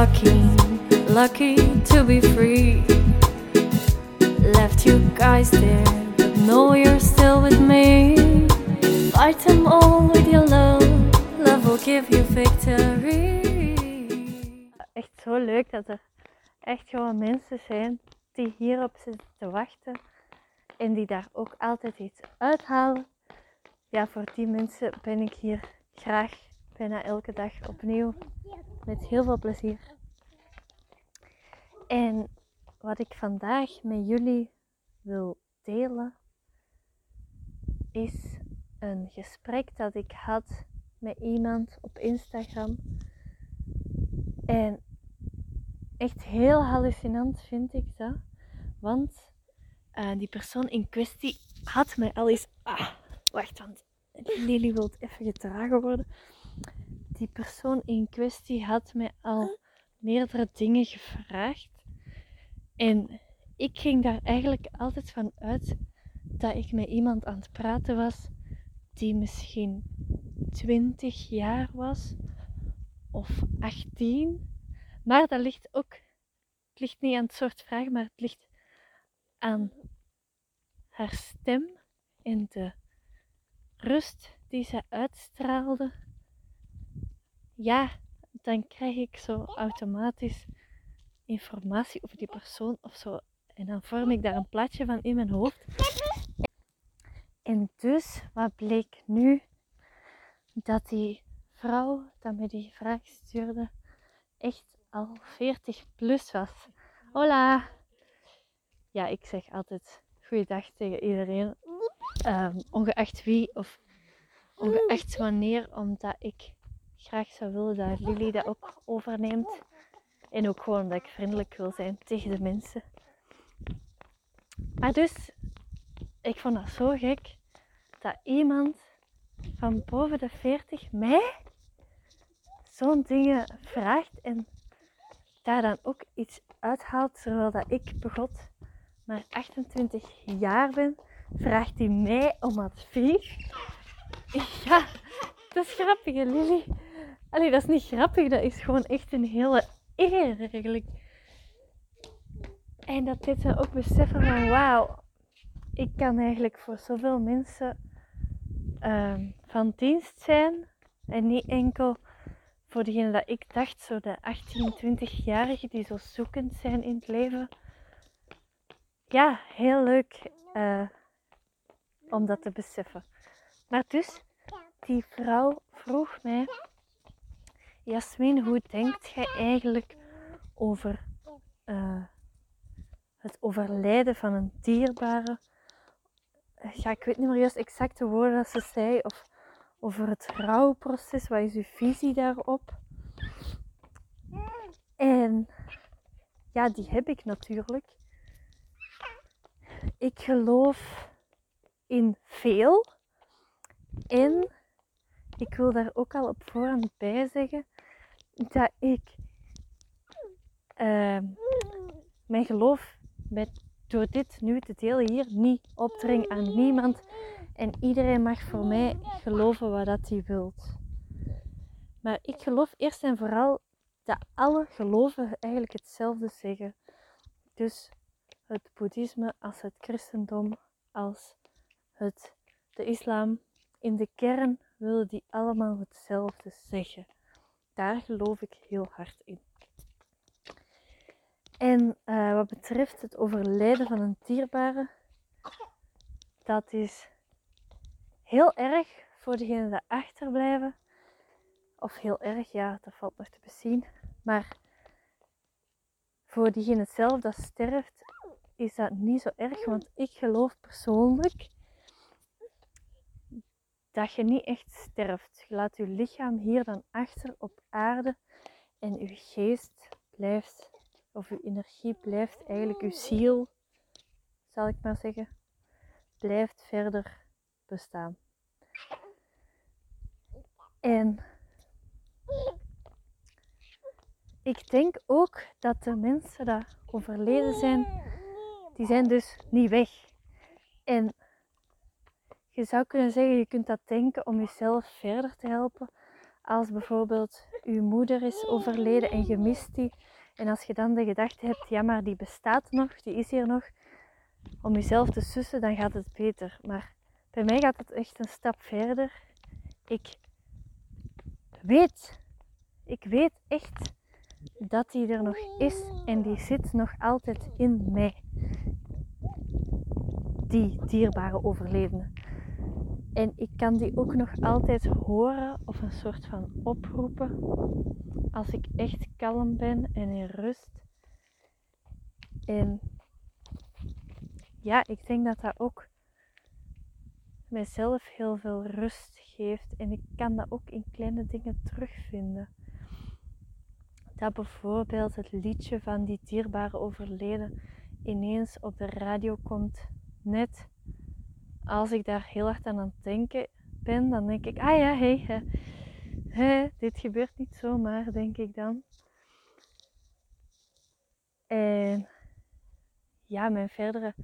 lucky, lucky to be free. Left you guys there, but know you're still with me. Fight them all with your love, love will give you victory. Echt zo leuk dat er echt gewoon mensen zijn die hierop zitten te wachten en die daar ook altijd iets uithalen. Ja, voor die mensen ben ik hier graag bijna elke dag opnieuw met heel veel plezier. En wat ik vandaag met jullie wil delen is een gesprek dat ik had met iemand op Instagram. En echt heel hallucinant vind ik dat. Want uh, die persoon in kwestie had mij al eens. Ah, wacht, want Lily wil even gedragen worden. Die persoon in kwestie had mij al meerdere dingen gevraagd. En ik ging daar eigenlijk altijd van uit dat ik met iemand aan het praten was die misschien 20 jaar was of 18. Maar dat ligt ook, het ligt niet aan het soort vraag, maar het ligt aan haar stem en de rust die ze uitstraalde. Ja, dan krijg ik zo automatisch informatie over die persoon of zo. En dan vorm ik daar een plaatje van in mijn hoofd. En dus, wat bleek nu? Dat die vrouw dat me die vraag stuurde, echt al 40 plus was. Hola! Ja, ik zeg altijd goeiedag tegen iedereen. Um, ongeacht wie of ongeacht wanneer, omdat ik graag zou willen dat Lily dat ook overneemt. En ook gewoon omdat ik vriendelijk wil zijn tegen de mensen. Maar dus, ik vond dat zo gek dat iemand van boven de 40 mij zo'n dingen vraagt en daar dan ook iets uithaalt, terwijl dat ik begot maar 28 jaar ben, vraagt hij mij om advies. Ja, dat is grappig, Lily. Allee, dat is niet grappig, dat is gewoon echt een hele eer eigenlijk. En dat dit ze ook beseffen van wauw, ik kan eigenlijk voor zoveel mensen um, van dienst zijn. En niet enkel voor degene dat ik dacht, zo de 18, 20-jarigen die zo zoekend zijn in het leven. Ja, heel leuk uh, om dat te beseffen. Maar dus, die vrouw vroeg mij, Jasmin, hoe denkt jij eigenlijk over uh, het overlijden van een dierbare? Ja, ik weet niet meer juist exact de woorden dat ze zei, of over het rouwproces. Wat is uw visie daarop? En ja, die heb ik natuurlijk. Ik geloof in veel. En ik wil daar ook al op voorhand bij zeggen dat ik uh, mijn geloof met, door dit nu te delen hier niet opdring aan niemand. En iedereen mag voor mij geloven wat dat hij wilt. Maar ik geloof eerst en vooral dat alle geloven eigenlijk hetzelfde zeggen. Dus het boeddhisme als het christendom als het, de islam. In de kern willen die allemaal hetzelfde zeggen. Daar geloof ik heel hard in. En uh, wat betreft het overlijden van een dierbare, dat is heel erg voor degenen die achterblijven. Of heel erg, ja, dat valt nog te bezien. Maar voor diegene zelf dat sterft, is dat niet zo erg. Want ik geloof persoonlijk dat je niet echt sterft. Je laat je lichaam hier dan achter op aarde en je geest blijft, of je energie blijft, eigenlijk je ziel, zal ik maar zeggen, blijft verder bestaan. En ik denk ook dat de mensen die overleden zijn, die zijn dus niet weg. En je zou kunnen zeggen, je kunt dat denken om jezelf verder te helpen. als bijvoorbeeld uw moeder is overleden en je mist die. En als je dan de gedachte hebt, ja maar die bestaat nog, die is hier nog, om jezelf te sussen, dan gaat het beter. Maar bij mij gaat het echt een stap verder. Ik weet, ik weet echt dat die er nog is en die zit nog altijd in mij. Die dierbare overledene. En ik kan die ook nog altijd horen of een soort van oproepen als ik echt kalm ben en in rust. En ja, ik denk dat dat ook mijzelf heel veel rust geeft. En ik kan dat ook in kleine dingen terugvinden. Dat bijvoorbeeld het liedje van die dierbare overleden ineens op de radio komt. Net als ik daar heel hard aan aan het denken ben, dan denk ik, ah ja, hé, hey, dit gebeurt niet zomaar, denk ik dan. En ja, mijn verdere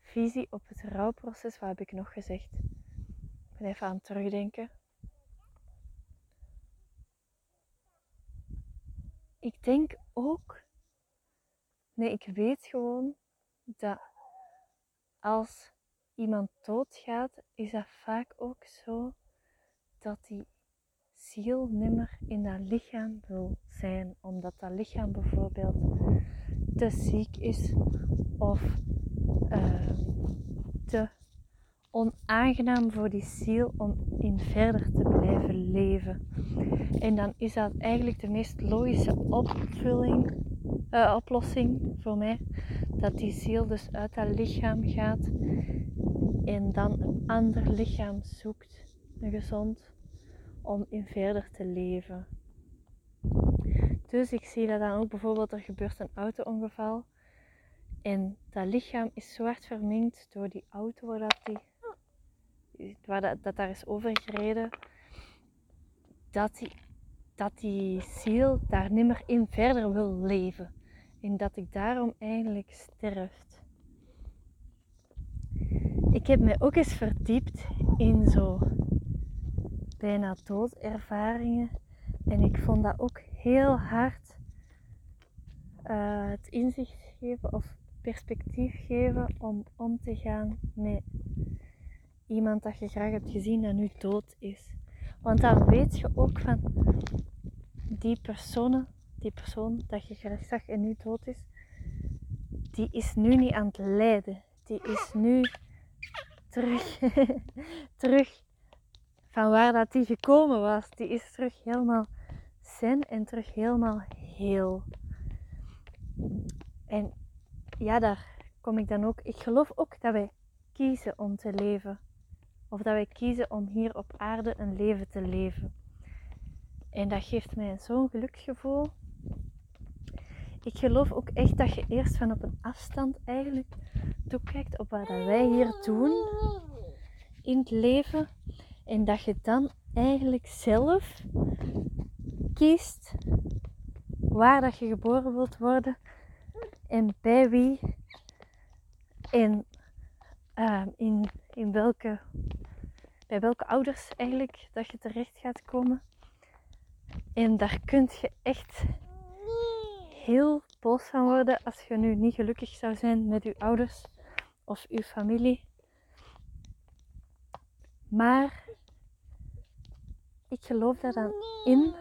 visie op het rouwproces, wat heb ik nog gezegd? Ik ben even aan het terugdenken. Ik denk ook, nee, ik weet gewoon dat als iemand doodgaat, is dat vaak ook zo dat die ziel nimmer in dat lichaam wil zijn, omdat dat lichaam bijvoorbeeld te ziek is of uh, te onaangenaam voor die ziel om in verder te blijven leven. En dan is dat eigenlijk de meest logische opvulling, uh, oplossing voor mij, dat die ziel dus uit dat lichaam gaat en dan een ander lichaam zoekt, een gezond, om in verder te leven. Dus ik zie dat dan ook bijvoorbeeld er gebeurt een auto-ongeval en dat lichaam is zwart verminkt door die auto waar, dat, die, dat, daar is overgereden. Dat die, dat die ziel daar nimmer in verder wil leven. En dat ik daarom eigenlijk sterft. Ik heb me ook eens verdiept in zo bijna doodervaringen. En ik vond dat ook heel hard uh, het inzicht geven of perspectief geven om om te gaan met iemand dat je graag hebt gezien en nu dood is. Want dan weet je ook van die personen, die persoon dat je graag zag en nu dood is, die is nu niet aan het lijden. Die is nu terug, terug van waar dat die gekomen was. Die is terug helemaal zen en terug helemaal heel. En ja, daar kom ik dan ook. Ik geloof ook dat wij kiezen om te leven. Of dat wij kiezen om hier op aarde een leven te leven. En dat geeft mij zo'n geluksgevoel. Ik geloof ook echt dat je eerst van op een afstand eigenlijk toekijkt op wat wij hier doen in het leven. En dat je dan eigenlijk zelf kiest waar dat je geboren wilt worden en bij wie en uh, in, in welke, bij welke ouders eigenlijk dat je terecht gaat komen. En daar kunt je echt heel boos van worden als je nu niet gelukkig zou zijn met je ouders of uw familie. Maar ik geloof daar dan in.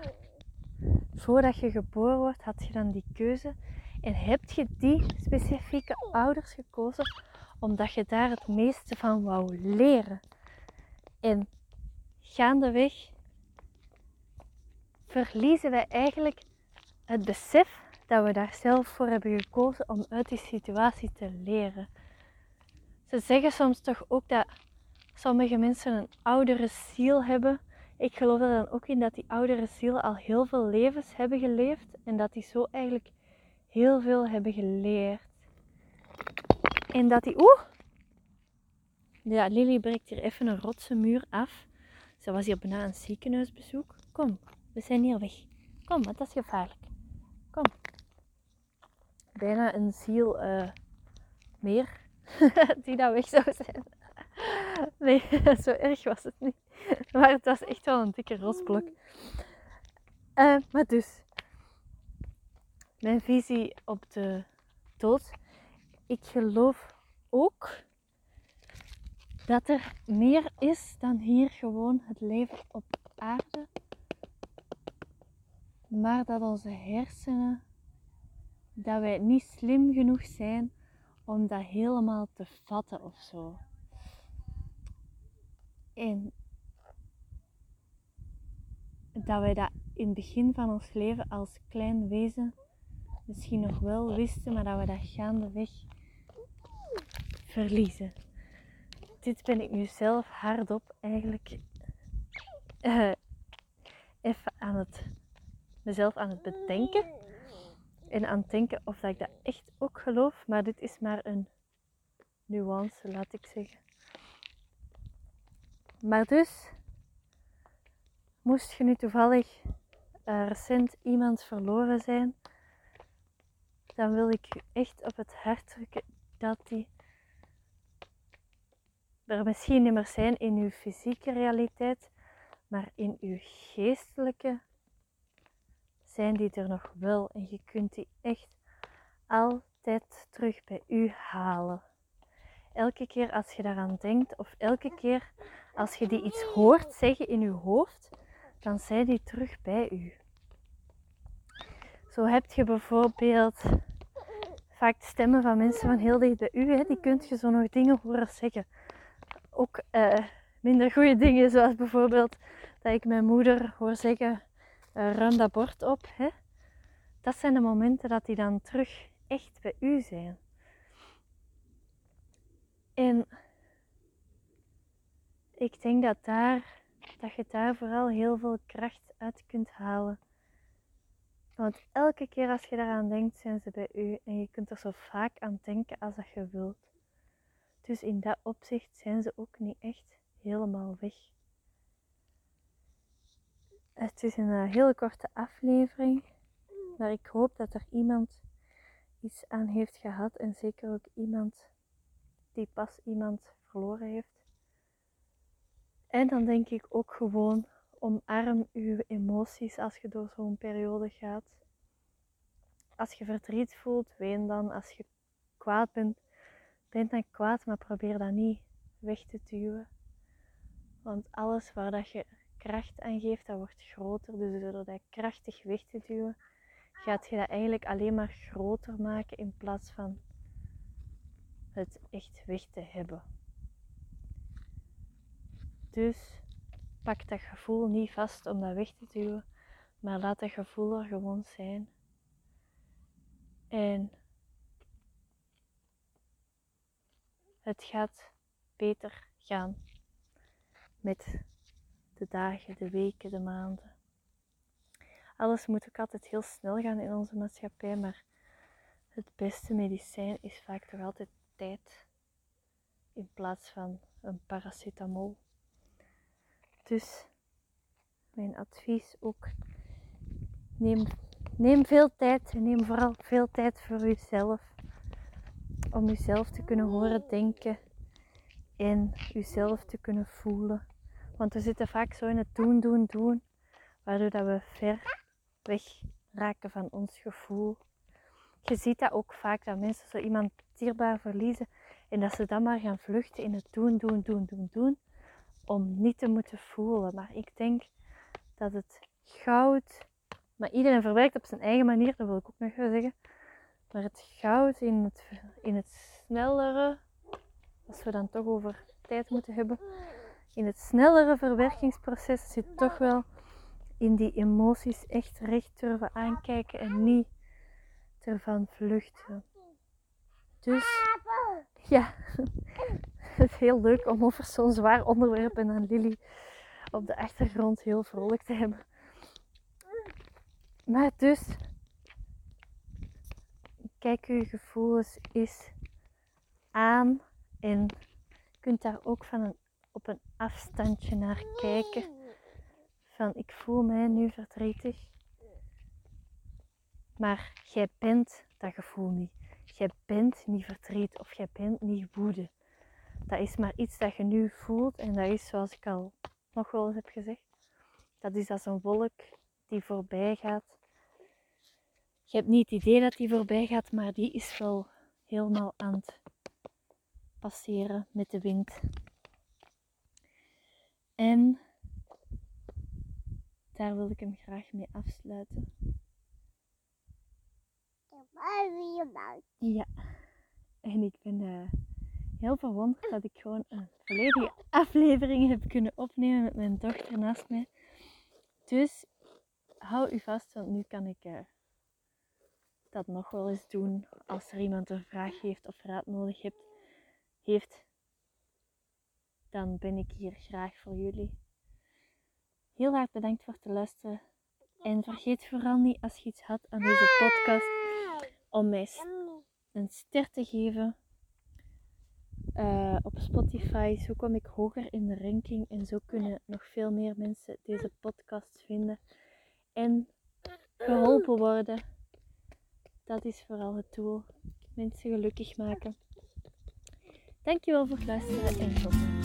Voordat je geboren wordt, had je dan die keuze. En heb je die specifieke ouders gekozen omdat je daar het meeste van wou leren. En gaandeweg verliezen wij eigenlijk het besef dat we daar zelf voor hebben gekozen om uit die situatie te leren. Ze zeggen soms toch ook dat sommige mensen een oudere ziel hebben. Ik geloof er dan ook in dat die oudere ziel al heel veel levens hebben geleefd en dat die zo eigenlijk heel veel hebben geleerd. En dat die. Oeh! Ja, Lily breekt hier even een rotse muur af. Ze was hier bijna een ziekenhuisbezoek. Kom, we zijn hier weg. Kom, want dat is gevaarlijk. Kom. Bijna een ziel uh, meer die dat weg zou zijn. Nee, zo erg was het niet. maar het was echt wel een dikke rosblok. Uh, maar dus, mijn visie op de dood. Ik geloof ook dat er meer is dan hier gewoon het leven op aarde. Maar dat onze hersenen, dat wij niet slim genoeg zijn om dat helemaal te vatten of zo. En dat wij dat in het begin van ons leven als klein wezen misschien nog wel wisten, maar dat we dat gaandeweg verliezen. Dit ben ik nu zelf hardop eigenlijk uh, even aan het mezelf aan het bedenken en aan het denken of dat ik dat echt ook geloof, maar dit is maar een nuance, laat ik zeggen. Maar dus, moest je nu toevallig uh, recent iemand verloren zijn, dan wil ik u echt op het hart drukken dat die er misschien niet meer zijn in uw fysieke realiteit, maar in uw geestelijke zijn die er nog wel. En je kunt die echt altijd terug bij u halen. Elke keer als je daaraan denkt, of elke keer als je die iets hoort zeggen in je hoofd, dan zijn die terug bij u. Zo heb je bijvoorbeeld vaak stemmen van mensen van heel dicht bij u. Hè, die kunt je zo nog dingen horen zeggen. Ook uh, minder goede dingen, zoals bijvoorbeeld dat ik mijn moeder hoor zeggen: ruim dat bord op. Hè. Dat zijn de momenten dat die dan terug echt bij u zijn. En ik denk dat, daar, dat je daar vooral heel veel kracht uit kunt halen. Want elke keer als je daaraan denkt, zijn ze bij u en je kunt er zo vaak aan denken als dat je wilt. Dus in dat opzicht zijn ze ook niet echt helemaal weg. Het is een eh, hele korte aflevering, maar ik hoop dat er iemand iets aan heeft gehad en zeker ook iemand die pas iemand verloren heeft. En dan denk ik ook gewoon omarm uw emoties als je door zo'n periode gaat. Als je verdriet voelt, ween dan. Als je kwaad bent, ben dan kwaad, maar probeer dat niet weg te duwen. Want alles waar dat je kracht aan geeft, dat wordt groter. Dus door dat krachtig weg te duwen, gaat je dat eigenlijk alleen maar groter maken in plaats van het echt weg te hebben. Dus pak dat gevoel niet vast om dat weg te duwen, maar laat dat gevoel er gewoon zijn. En het gaat beter gaan met de dagen, de weken, de maanden. Alles moet ook altijd heel snel gaan in onze maatschappij, maar het beste medicijn is vaak toch altijd tijd in plaats van een paracetamol. Dus mijn advies ook, neem, neem veel tijd en neem vooral veel tijd voor uzelf. Om uzelf te kunnen horen denken en uzelf te kunnen voelen. Want we zitten vaak zo in het doen, doen, doen, waardoor dat we ver weg raken van ons gevoel. Je ziet dat ook vaak, dat mensen zo iemand dierbaar verliezen en dat ze dan maar gaan vluchten in het doen, doen, doen, doen, doen om niet te moeten voelen. Maar ik denk dat het goud, maar iedereen verwerkt op zijn eigen manier, dat wil ik ook nog wel zeggen. Maar het goud in het, in het snellere, als we dan toch over tijd moeten hebben, in het snellere verwerkingsproces zit toch wel in die emoties echt recht durven aankijken en niet ervan vluchten. Dus ja, het is heel leuk om over zo'n zwaar onderwerp en dan Lily op de achtergrond heel vrolijk te hebben. Maar dus, kijk uw gevoelens eens aan en kunt daar ook van een, op een afstandje naar kijken. Van ik voel mij nu verdrietig. Maar jij bent dat gevoel niet. Jij bent niet verdriet of jij bent niet woede dat is maar iets dat je nu voelt en dat is zoals ik al nog wel eens heb gezegd. Dat is als een wolk die voorbij gaat. Je hebt niet het idee dat die voorbij gaat, maar die is wel helemaal aan het passeren met de wind. En daar wil ik hem graag mee afsluiten. Ja, en ik ben uh, heel verwonderd dat ik gewoon een volledige aflevering heb kunnen opnemen met mijn dochter naast mij. Dus hou u vast, want nu kan ik uh, dat nog wel eens doen als er iemand een vraag heeft of raad nodig heeft. heeft dan ben ik hier graag voor jullie. Heel erg bedankt voor het luisteren. En vergeet vooral niet als je iets had aan deze podcast om mij een ster te geven. Uh, op Spotify, zo kom ik hoger in de ranking en zo kunnen nog veel meer mensen deze podcast vinden en geholpen worden. Dat is vooral het doel. Mensen gelukkig maken. Dankjewel voor het luisteren en tot